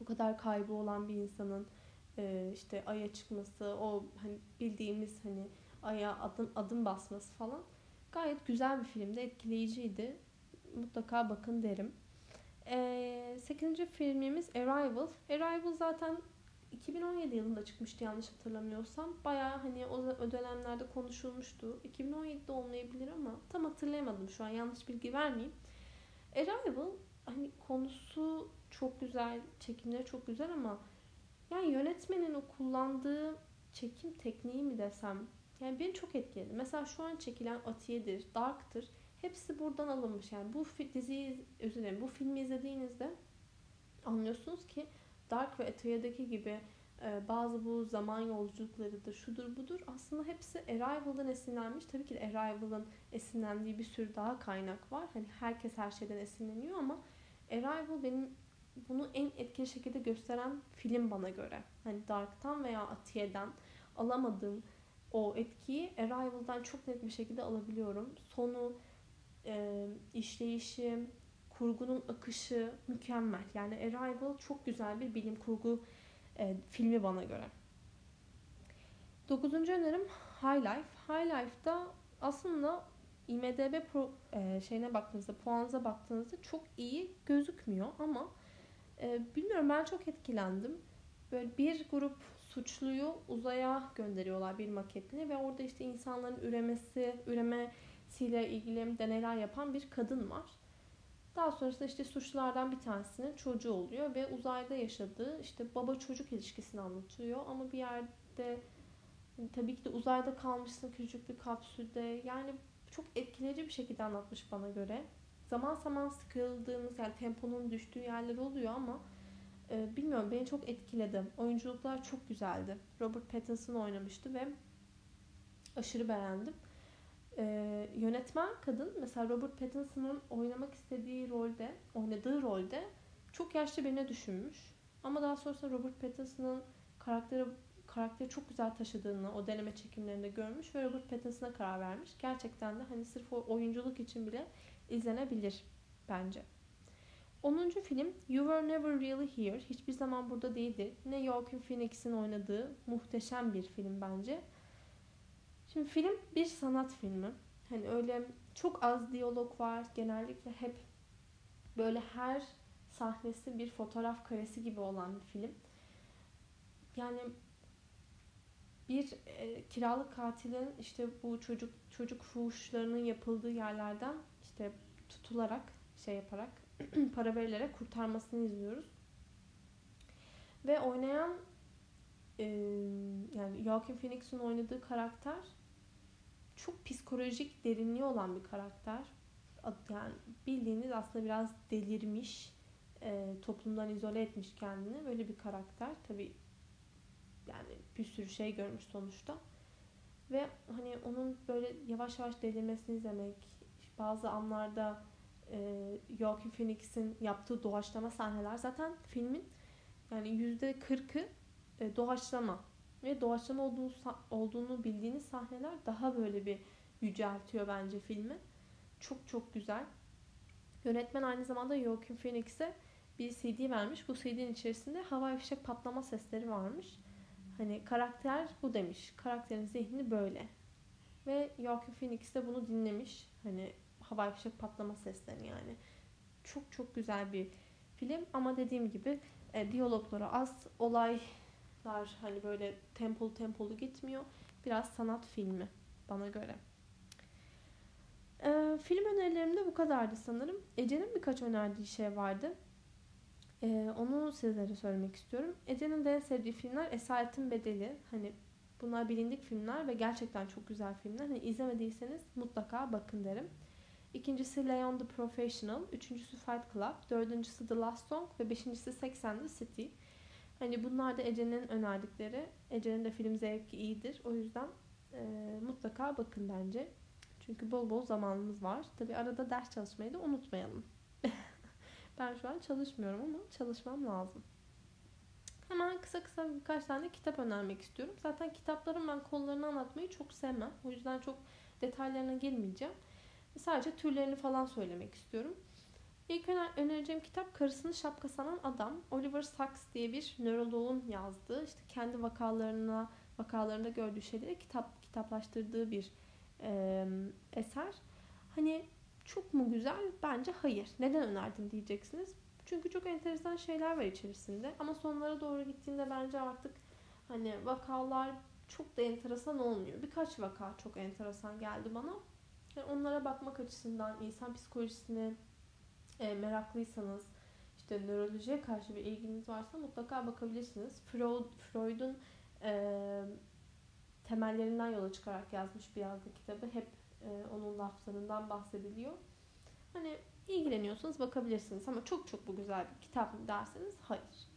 bu kadar kaybı olan bir insanın işte aya çıkması, o hani bildiğimiz hani aya adım adım basması falan gayet güzel bir filmdi, etkileyiciydi. Mutlaka bakın derim. E, 8. filmimiz Arrival. Arrival zaten 2017 yılında çıkmıştı yanlış hatırlamıyorsam. Baya hani o dönemlerde konuşulmuştu. 2017'de olmayabilir ama tam hatırlayamadım şu an yanlış bilgi vermeyeyim. Arrival hani konusu çok güzel, çekimleri çok güzel ama yani yönetmenin o kullandığı çekim tekniği mi desem yani beni çok etkiledi. Mesela şu an çekilen Atiye'dir, Dark'tır. Hepsi buradan alınmış. Yani bu diziyi, özür dilerim, bu filmi izlediğinizde anlıyorsunuz ki Dark ve Atiye'deki gibi e, bazı bu zaman yolculuklarıdır, şudur budur. Aslında hepsi Arrival'dan esinlenmiş. Tabii ki de Arrival'ın esinlendiği bir sürü daha kaynak var. Hani herkes her şeyden esinleniyor ama Arrival benim bunu en etkili şekilde gösteren film bana göre. Hani Dark'tan veya Atiye'den alamadığım o etkiyi Arrival'dan çok net bir şekilde alabiliyorum. Sonu, e, işleyişi, kurgunun akışı mükemmel. Yani Arrival çok güzel bir bilim kurgu e, filmi bana göre. Dokuzuncu önerim High Life. High Life'da aslında IMDB pro, e, şeyine baktığınızda, puanınıza baktığınızda çok iyi gözükmüyor ama e, bilmiyorum ben çok etkilendim. Böyle bir grup suçluyu uzaya gönderiyorlar bir maketle ve orada işte insanların üremesi, üremesiyle ilgili deneyler yapan bir kadın var. Daha sonrasında işte suçlulardan bir tanesinin çocuğu oluyor ve uzayda yaşadığı işte baba çocuk ilişkisini anlatıyor ama bir yerde tabii ki de uzayda kalmışsın küçük bir kapsülde yani çok etkileyici bir şekilde anlatmış bana göre. Zaman zaman sıkıldığımız yani temponun düştüğü yerler oluyor ama e, bilmiyorum beni çok etkiledi. Oyunculuklar çok güzeldi. Robert Pattinson oynamıştı ve aşırı beğendim. E, yönetmen kadın mesela Robert Pattinson'ın oynamak istediği rolde, oynadığı rolde çok yaşlı birine düşünmüş. Ama daha sonrasında Robert Pattinson'ın karakteri karakteri çok güzel taşıdığını o deneme çekimlerinde görmüş ve Robert Pattinson'a karar vermiş. Gerçekten de hani sırf o oyunculuk için bile izlenebilir bence. 10. film You Were Never Really Here. Hiçbir zaman burada değildi. Ne Joaquin Phoenix'in oynadığı muhteşem bir film bence. Şimdi film bir sanat filmi. Hani öyle çok az diyalog var. Genellikle hep böyle her sahnesi bir fotoğraf karesi gibi olan bir film. Yani bir e, kiralık katilin işte bu çocuk çocuk fuhuşlarının yapıldığı yerlerden işte tutularak şey yaparak para verilerek kurtarmasını izliyoruz. Ve oynayan e, yani Joaquin Phoenix'in oynadığı karakter çok psikolojik derinliği olan bir karakter. Yani bildiğiniz aslında biraz delirmiş, e, toplumdan izole etmiş kendini. Böyle bir karakter. Tabi yani bir sürü şey görmüş sonuçta. Ve hani onun böyle yavaş yavaş delirmesini izlemek, bazı anlarda e, Joaquin Phoenix'in yaptığı doğaçlama sahneler zaten filmin yani yüzde kırkı e, doğaçlama ve doğaçlama olduğunu, olduğunu bildiğiniz sahneler daha böyle bir yüceltiyor bence filmi. Çok çok güzel. Yönetmen aynı zamanda Joaquin Phoenix'e bir CD vermiş. Bu CD'nin içerisinde havai fişek patlama sesleri varmış. Hani karakter bu demiş. Karakterin zihni böyle. Ve Joaquin Phoenix de bunu dinlemiş. Hani havai fişek patlama seslerini yani. Çok çok güzel bir film ama dediğim gibi e, diyalogları az, olaylar hani böyle tempolu tempolu gitmiyor. Biraz sanat filmi bana göre. Ee, film önerilerim de bu kadardı sanırım. Ece'nin birkaç önerdiği şey vardı. Ee, onu sizlere söylemek istiyorum. Ece'nin de sevdiği filmler Esaretin Bedeli. Hani bunlar bilindik filmler ve gerçekten çok güzel filmler. Hani izlemediyseniz mutlaka bakın derim. İkincisi Leon the Professional, üçüncüsü Fight Club, dördüncüsü The Last Song ve beşincisi Sex and the City. Hani bunlar da Ece'nin önerdikleri. Ece'nin de film zevki iyidir. O yüzden e, mutlaka bakın bence. Çünkü bol bol zamanımız var. Tabi arada ders çalışmayı da unutmayalım. ben şu an çalışmıyorum ama çalışmam lazım. Hemen kısa kısa birkaç tane kitap önermek istiyorum. Zaten kitapların ben konularını anlatmayı çok sevmem. O yüzden çok detaylarına girmeyeceğim. Sadece türlerini falan söylemek istiyorum. İlk önereceğim kitap Karısını Şapka Sanan Adam. Oliver Sacks diye bir nöroloğun yazdığı, işte kendi vakalarına vakalarında gördüğü şeyleri kitap kitaplaştırdığı bir e, eser. Hani çok mu güzel? Bence hayır. Neden önerdim diyeceksiniz. Çünkü çok enteresan şeyler var içerisinde. Ama sonlara doğru gittiğinde bence artık hani vakalar çok da enteresan olmuyor. Birkaç vaka çok enteresan geldi bana. Yani onlara bakmak açısından insan psikolojisine e, meraklıysanız işte nörolojiye karşı bir ilginiz varsa mutlaka bakabilirsiniz. Freud, Freud'un e, temellerinden yola çıkarak yazmış bir yazdığı kitabı. Hep e, onun laflarından bahsediliyor. Hani ilgileniyorsanız bakabilirsiniz ama çok çok bu güzel bir kitap mı derseniz hayır.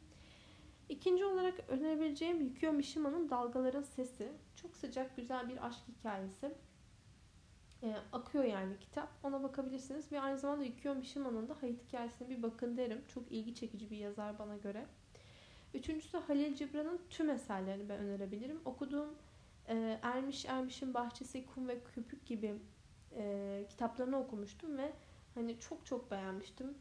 İkinci olarak önerebileceğim Yukio Mishima'nın Dalgaların Sesi. Çok sıcak güzel bir aşk hikayesi. E, akıyor yani kitap. Ona bakabilirsiniz. Ve aynı zamanda Yukio Mishima'nın da hayat hikayesine bir bakın derim. Çok ilgi çekici bir yazar bana göre. Üçüncüsü Halil Cibran'ın tüm eserlerini ben önerebilirim. Okuduğum e, Ermiş Ermiş'in Bahçesi, Kum ve Köpük gibi e, kitaplarını okumuştum ve hani çok çok beğenmiştim.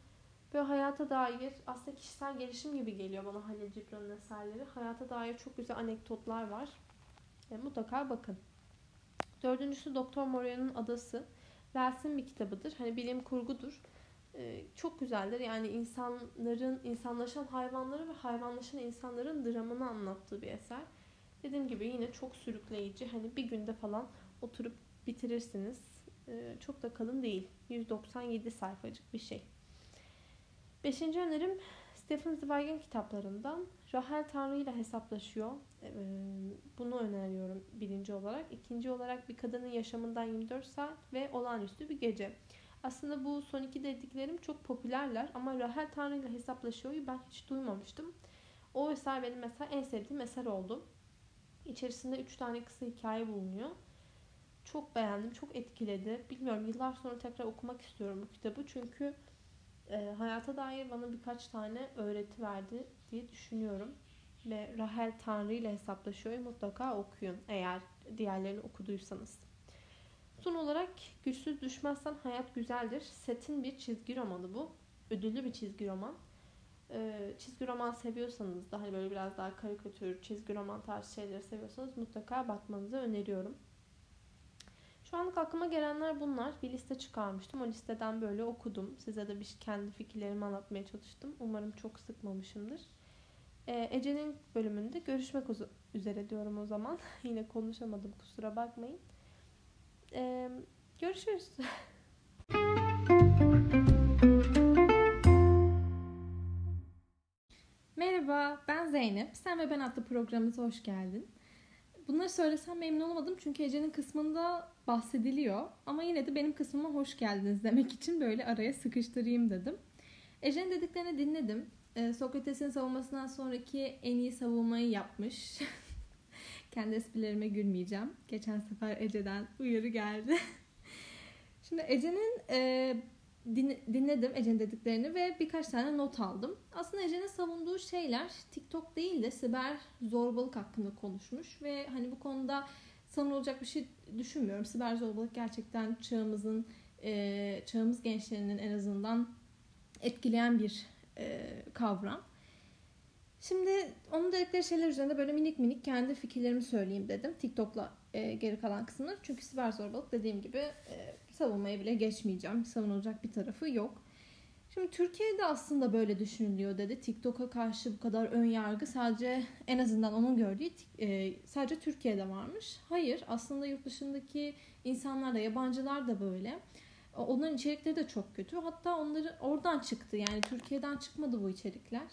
Böyle hayata dair aslında kişisel gelişim gibi geliyor bana Halil Cibran'ın eserleri. Hayata dair çok güzel anekdotlar var. E, mutlaka bakın. Dördüncüsü Doktor Moria'nın Adası. Wels'in bir kitabıdır. Hani bilim kurgudur. Ee, çok güzeldir. Yani insanların, insanlaşan hayvanları ve hayvanlaşan insanların dramını anlattığı bir eser. Dediğim gibi yine çok sürükleyici. Hani bir günde falan oturup bitirirsiniz. Ee, çok da kalın değil. 197 sayfacık bir şey. Beşinci önerim Stephen Zweig'in kitaplarından Rahel Tanrı ile hesaplaşıyor. Bunu öneriyorum birinci olarak. İkinci olarak bir kadının yaşamından 24 saat ve olağanüstü bir gece. Aslında bu son iki dediklerim çok popülerler ama Rahel Tanrı ile hesaplaşıyor'yu ben hiç duymamıştım. O eser benim mesela en sevdiğim eser oldu. İçerisinde üç tane kısa hikaye bulunuyor. Çok beğendim, çok etkiledi. Bilmiyorum yıllar sonra tekrar okumak istiyorum bu kitabı çünkü e, hayata dair bana birkaç tane öğreti verdi diye düşünüyorum. Ve Rahel Tanrı ile hesaplaşıyor. Mutlaka okuyun eğer diğerlerini okuduysanız. Son olarak Güçsüz Düşmezsen Hayat Güzeldir. Set'in bir çizgi romanı bu. Ödüllü bir çizgi roman. Ee, çizgi roman seviyorsanız da hani böyle biraz daha karikatür, çizgi roman tarzı şeyleri seviyorsanız mutlaka bakmanızı öneriyorum. Şu anlık aklıma gelenler bunlar. Bir liste çıkarmıştım. O listeden böyle okudum. Size de bir kendi fikirlerimi anlatmaya çalıştım. Umarım çok sıkmamışımdır. Ee, Ece'nin bölümünde görüşmek üzere diyorum o zaman. Yine konuşamadım kusura bakmayın. Ee, görüşürüz. Merhaba, ben Zeynep. Sen ve Ben adlı programımıza hoş geldin. Bunları söylesem memnun olmadım çünkü Ece'nin kısmında bahsediliyor. Ama yine de benim kısmıma hoş geldiniz demek için böyle araya sıkıştırayım dedim. Ece'nin dediklerini dinledim. Ee, Sokrates'in savunmasından sonraki en iyi savunmayı yapmış. Kendi esprilerime gülmeyeceğim. Geçen sefer Ece'den uyarı geldi. Şimdi Ece'nin e, din, dinledim Ece'nin dediklerini ve birkaç tane not aldım. Aslında Ece'nin savunduğu şeyler TikTok değil de siber zorbalık hakkında konuşmuş ve hani bu konuda savunulacak bir şey düşünmüyorum. Siber zorbalık gerçekten çağımızın e, çağımız gençlerinin en azından etkileyen bir e, kavram. Şimdi onun dedikleri şeyler üzerinde böyle minik minik kendi fikirlerimi söyleyeyim dedim. TikTok'la e, geri kalan kısımları. Çünkü siber zorbalık dediğim gibi e, savunmaya bile geçmeyeceğim. Savunulacak bir tarafı yok. Şimdi Türkiye'de aslında böyle düşünülüyor dedi. TikTok'a karşı bu kadar ön yargı sadece en azından onun gördüğü e, sadece Türkiye'de varmış. Hayır aslında yurt dışındaki insanlar da yabancılar da böyle. Onların içerikleri de çok kötü. Hatta onları oradan çıktı. Yani Türkiye'den çıkmadı bu içerikler.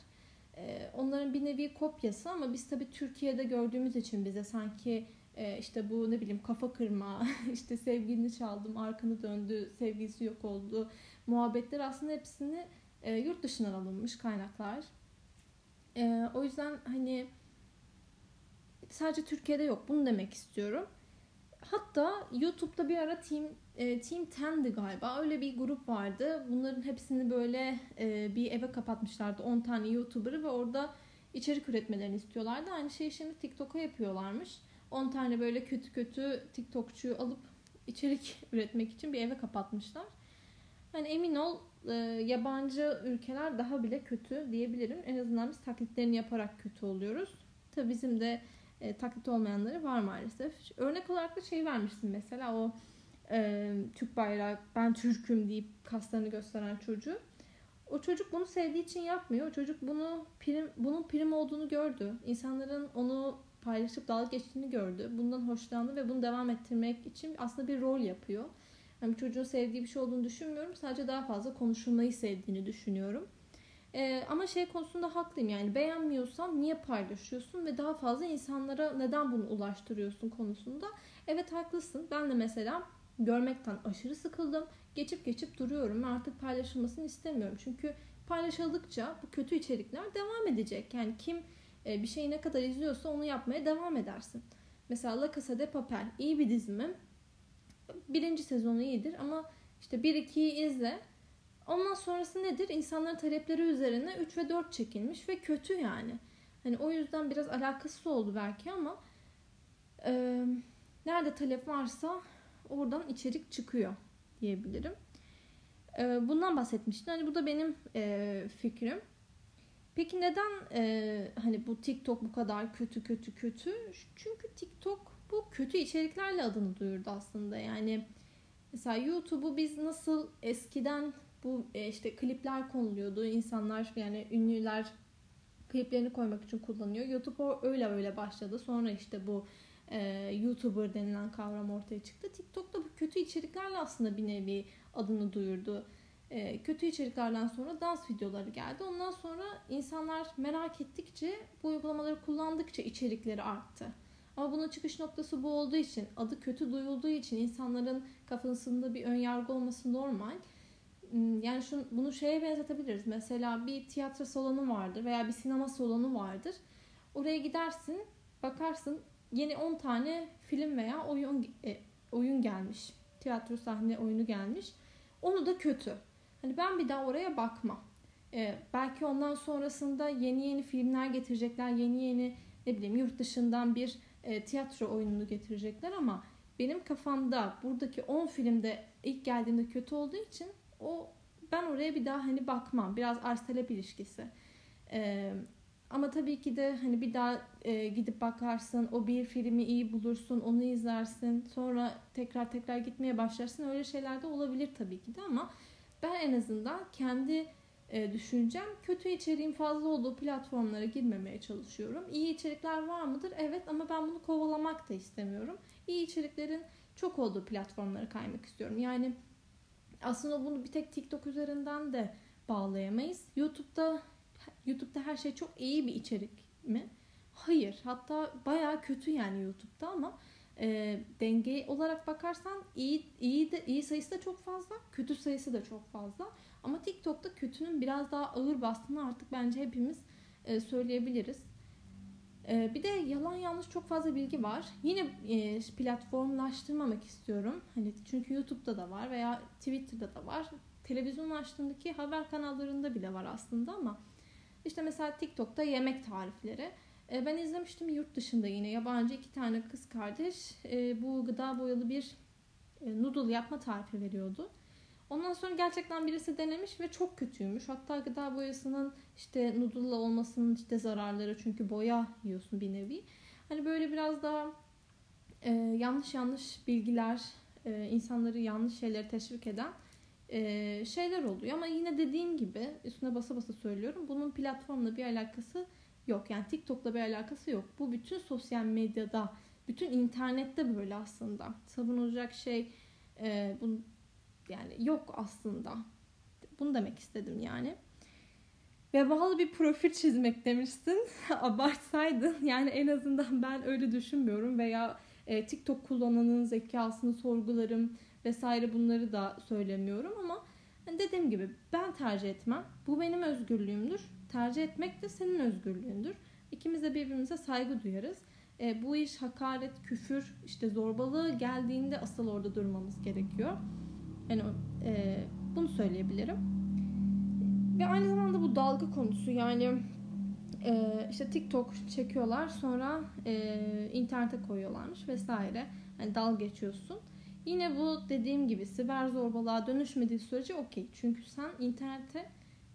E, onların bir nevi kopyası ama biz tabii Türkiye'de gördüğümüz için bize sanki e, işte bu ne bileyim kafa kırma, işte sevgilini çaldım, arkanı döndü, sevgilisi yok oldu muhabbetler aslında hepsini e, yurt dışından alınmış kaynaklar. E, o yüzden hani sadece Türkiye'de yok. Bunu demek istiyorum. Hatta YouTube'da bir ara Team e, Team 10'di galiba. Öyle bir grup vardı. Bunların hepsini böyle e, bir eve kapatmışlardı. 10 tane YouTuber'ı ve orada içerik üretmelerini istiyorlardı. Aynı şeyi şimdi TikTok'a yapıyorlarmış. 10 tane böyle kötü kötü TikTokçuyu alıp içerik üretmek için bir eve kapatmışlar. Hani emin ol e, yabancı ülkeler daha bile kötü diyebilirim. En azından biz taklitlerini yaparak kötü oluyoruz. Tabi bizim de e, taklit olmayanları var maalesef. Örnek olarak da şey vermiştim mesela o e, Türk bayrağı ben Türk'üm deyip kaslarını gösteren çocuğu. O çocuk bunu sevdiği için yapmıyor. O çocuk bunu prim, bunun prim olduğunu gördü. İnsanların onu paylaşıp dalga geçtiğini gördü. Bundan hoşlandı ve bunu devam ettirmek için aslında bir rol yapıyor. Yani çocuğun sevdiği bir şey olduğunu düşünmüyorum. Sadece daha fazla konuşulmayı sevdiğini düşünüyorum. Ee, ama şey konusunda haklıyım yani beğenmiyorsan niye paylaşıyorsun ve daha fazla insanlara neden bunu ulaştırıyorsun konusunda. Evet haklısın. Ben de mesela görmekten aşırı sıkıldım. Geçip geçip duruyorum ve artık paylaşılmasını istemiyorum. Çünkü paylaşıldıkça bu kötü içerikler devam edecek. Yani kim e, bir şeyi ne kadar izliyorsa onu yapmaya devam edersin. Mesela La Casa de Papel iyi bir dizi birinci sezonu iyidir ama işte 1-2'yi izle. Ondan sonrası nedir? İnsanların talepleri üzerine 3 ve 4 çekilmiş ve kötü yani. Hani o yüzden biraz alakasız oldu belki ama e, nerede talep varsa oradan içerik çıkıyor diyebilirim. E, bundan bahsetmiştim. Hani bu da benim e, fikrim. Peki neden e, hani bu TikTok bu kadar kötü kötü kötü? Çünkü TikTok bu kötü içeriklerle adını duyurdu aslında. Yani mesela YouTube'u biz nasıl eskiden bu e, işte klipler konuluyordu. İnsanlar yani ünlüler kliplerini koymak için kullanıyor. YouTube öyle öyle başladı. Sonra işte bu e, YouTuber denilen kavram ortaya çıktı. TikTok da bu kötü içeriklerle aslında bir nevi adını duyurdu. E, kötü içeriklerden sonra dans videoları geldi. Ondan sonra insanlar merak ettikçe bu uygulamaları kullandıkça içerikleri arttı. Ama bunun çıkış noktası bu olduğu için, adı kötü duyulduğu için insanların kafasında bir ön yargı olması normal. Hmm, yani şunu, bunu şeye benzetebiliriz. Mesela bir tiyatro salonu vardır veya bir sinema salonu vardır. Oraya gidersin, bakarsın yeni 10 tane film veya oyun e, oyun gelmiş. Tiyatro sahne oyunu gelmiş. Onu da kötü. Hani ben bir daha oraya bakmam. Ee, belki ondan sonrasında yeni yeni filmler getirecekler. Yeni yeni ne bileyim yurt dışından bir e, tiyatro oyununu getirecekler ama benim kafamda buradaki 10 filmde ilk geldiğinde kötü olduğu için o ben oraya bir daha hani bakmam. Biraz arz talep ilişkisi. E, ama tabii ki de hani bir daha e, gidip bakarsın, o bir filmi iyi bulursun, onu izlersin, sonra tekrar tekrar gitmeye başlarsın. Öyle şeyler de olabilir tabii ki de ama ben en azından kendi e, düşüncem. Kötü içeriğin fazla olduğu platformlara girmemeye çalışıyorum. İyi içerikler var mıdır? Evet ama ben bunu kovalamak da istemiyorum. İyi içeriklerin çok olduğu platformlara kaymak istiyorum. Yani aslında bunu bir tek TikTok üzerinden de bağlayamayız. YouTube'da YouTube'da her şey çok iyi bir içerik mi? Hayır. Hatta baya kötü yani YouTube'da ama e, denge olarak bakarsan iyi iyi de iyi sayısı da çok fazla, kötü sayısı da çok fazla. Ama TikTok'ta kötünün biraz daha ağır bastığını artık bence hepimiz e, söyleyebiliriz. E, bir de yalan yanlış çok fazla bilgi var. Yine e, platformlaştırmamak istiyorum. Hani çünkü YouTube'da da var veya Twitter'da da var. Televizyon açtığındaki haber kanallarında bile var aslında ama işte mesela TikTok'ta yemek tarifleri. E, ben izlemiştim yurt dışında yine yabancı iki tane kız kardeş e, bu gıda boyalı bir noodle yapma tarifi veriyordu. Ondan sonra gerçekten birisi denemiş ve çok kötüymüş. Hatta gıda boyasının işte noodle'la olmasının işte zararları çünkü boya yiyorsun bir nevi. Hani böyle biraz daha e, yanlış yanlış bilgiler, e, insanları yanlış şeyleri teşvik eden e, şeyler oluyor. Ama yine dediğim gibi üstüne basa basa söylüyorum. Bunun platformla bir alakası yok. Yani TikTok'la bir alakası yok. Bu bütün sosyal medyada, bütün internette böyle aslında. Savunulacak şey e, bu, yani yok aslında. Bunu demek istedim yani. Vebalı bir profil çizmek demişsin. Abartsaydın. Yani en azından ben öyle düşünmüyorum. Veya e, TikTok kullananın zekasını sorgularım vesaire bunları da söylemiyorum ama hani dediğim gibi ben tercih etmem. Bu benim özgürlüğümdür. Tercih etmek de senin özgürlüğündür. İkimiz de birbirimize saygı duyarız. E, bu iş hakaret, küfür, işte zorbalığı geldiğinde asıl orada durmamız gerekiyor. Yani e, bunu söyleyebilirim. Ve aynı zamanda bu dalga konusu yani e, işte TikTok çekiyorlar sonra e, internete koyuyorlarmış vesaire. Yani dal geçiyorsun. Yine bu dediğim gibi siber zorbalığa dönüşmediği sürece okey. Çünkü sen internete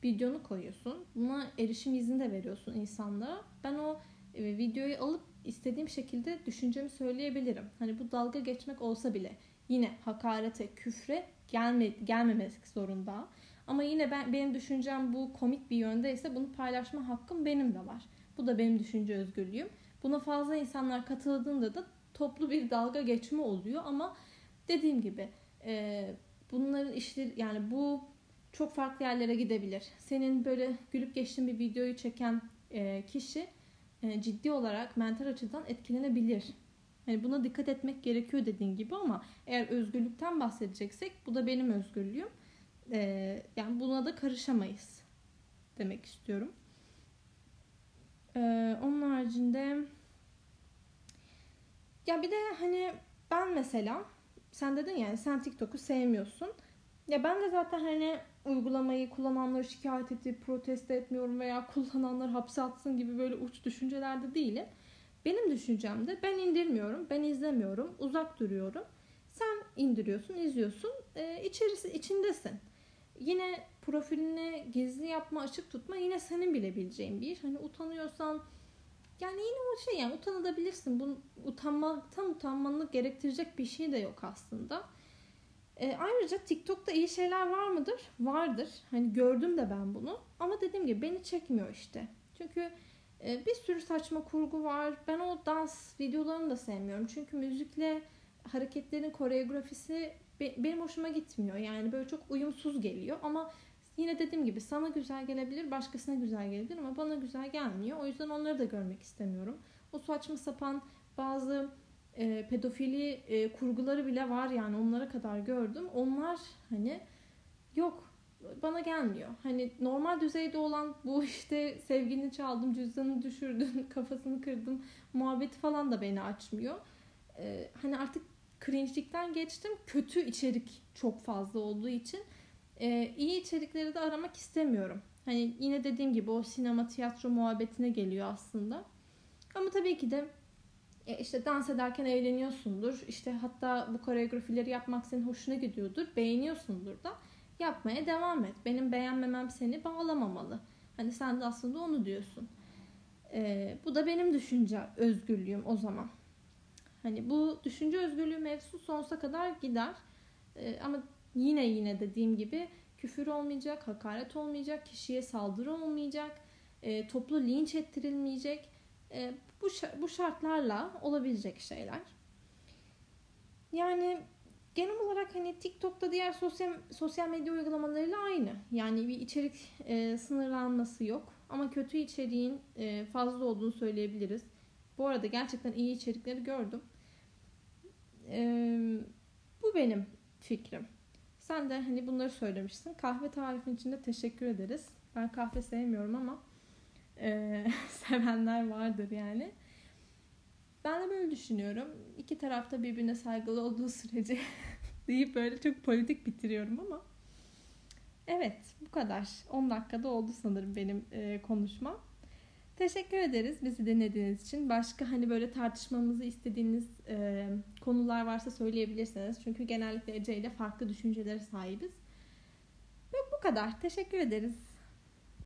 videonu koyuyorsun. Buna erişim izni de veriyorsun insanlara. Ben o e, videoyu alıp istediğim şekilde düşüncemi söyleyebilirim. Hani bu dalga geçmek olsa bile yine hakarete, küfre gelme, gelmemek zorunda. Ama yine ben benim düşüncem bu komik bir yöndeyse bunu paylaşma hakkım benim de var. Bu da benim düşünce özgürlüğüm. Buna fazla insanlar katıldığında da toplu bir dalga geçme oluyor ama dediğim gibi e, bunların işleri yani bu çok farklı yerlere gidebilir. Senin böyle gülüp geçtiğin bir videoyu çeken e, kişi e, ciddi olarak mental açıdan etkilenebilir. Yani buna dikkat etmek gerekiyor dediğin gibi ama eğer özgürlükten bahsedeceksek bu da benim özgürlüğüm. E, yani buna da karışamayız demek istiyorum. E, onun haricinde ya bir de hani ben mesela sen dedin yani sen TikTok'u sevmiyorsun. Ya ben de zaten hani uygulamayı kullananları şikayet edip protesto etmiyorum veya kullananlar hapse atsın gibi böyle uç düşüncelerde değilim. Benim düşüncem de ben indirmiyorum, ben izlemiyorum, uzak duruyorum. Sen indiriyorsun, izliyorsun, e, içerisi içindesin. Yine profilini gizli yapma, açık tutma yine senin bilebileceğin bir iş. Hani utanıyorsan yani yine o şey yani utanabilirsin. Bu utanmaktan utanmanı gerektirecek bir şey de yok aslında. E, ayrıca TikTok'ta iyi şeyler var mıdır? Vardır. Hani gördüm de ben bunu. Ama dediğim gibi beni çekmiyor işte. Çünkü bir sürü saçma kurgu var. Ben o dans videolarını da sevmiyorum. Çünkü müzikle hareketlerin koreografisi be, benim hoşuma gitmiyor. Yani böyle çok uyumsuz geliyor. Ama yine dediğim gibi sana güzel gelebilir, başkasına güzel gelebilir ama bana güzel gelmiyor. O yüzden onları da görmek istemiyorum. O saçma sapan bazı e, pedofili e, kurguları bile var yani onlara kadar gördüm. Onlar hani yok bana gelmiyor. Hani normal düzeyde olan bu işte sevgilini çaldım, cüzdanını düşürdüm, kafasını kırdım muhabbeti falan da beni açmıyor. E, hani artık cringe'likten geçtim. Kötü içerik çok fazla olduğu için e, iyi içerikleri de aramak istemiyorum. Hani yine dediğim gibi o sinema tiyatro muhabbetine geliyor aslında. Ama tabii ki de e, işte dans ederken eğleniyorsundur. İşte hatta bu koreografileri yapmak senin hoşuna gidiyordur. Beğeniyorsundur da yapmaya devam et. Benim beğenmemem seni bağlamamalı. Hani sen de aslında onu diyorsun. Ee, bu da benim düşünce özgürlüğüm o zaman. Hani bu düşünce özgürlüğü mevzusu sonsuza kadar gider. Ee, ama yine yine dediğim gibi küfür olmayacak, hakaret olmayacak, kişiye saldırı olmayacak, e, toplu linç ettirilmeyecek. E, bu, bu şartlarla olabilecek şeyler. Yani genel olarak hani TikTok'ta diğer sosyal sosyal medya uygulamalarıyla aynı. Yani bir içerik e, sınırlanması yok. Ama kötü içeriğin e, fazla olduğunu söyleyebiliriz. Bu arada gerçekten iyi içerikleri gördüm. E, bu benim fikrim. Sen de hani bunları söylemişsin. Kahve tarifin için de teşekkür ederiz. Ben kahve sevmiyorum ama e, sevenler vardır yani. Ben de böyle düşünüyorum. İki tarafta birbirine saygılı olduğu sürece deyip böyle çok politik bitiriyorum ama evet bu kadar. 10 dakikada oldu sanırım benim e, konuşmam. Teşekkür ederiz bizi dinlediğiniz için. Başka hani böyle tartışmamızı istediğiniz e, konular varsa söyleyebilirsiniz. Çünkü genellikle Ece ile farklı düşüncelere sahibiz. Ve bu kadar. Teşekkür ederiz.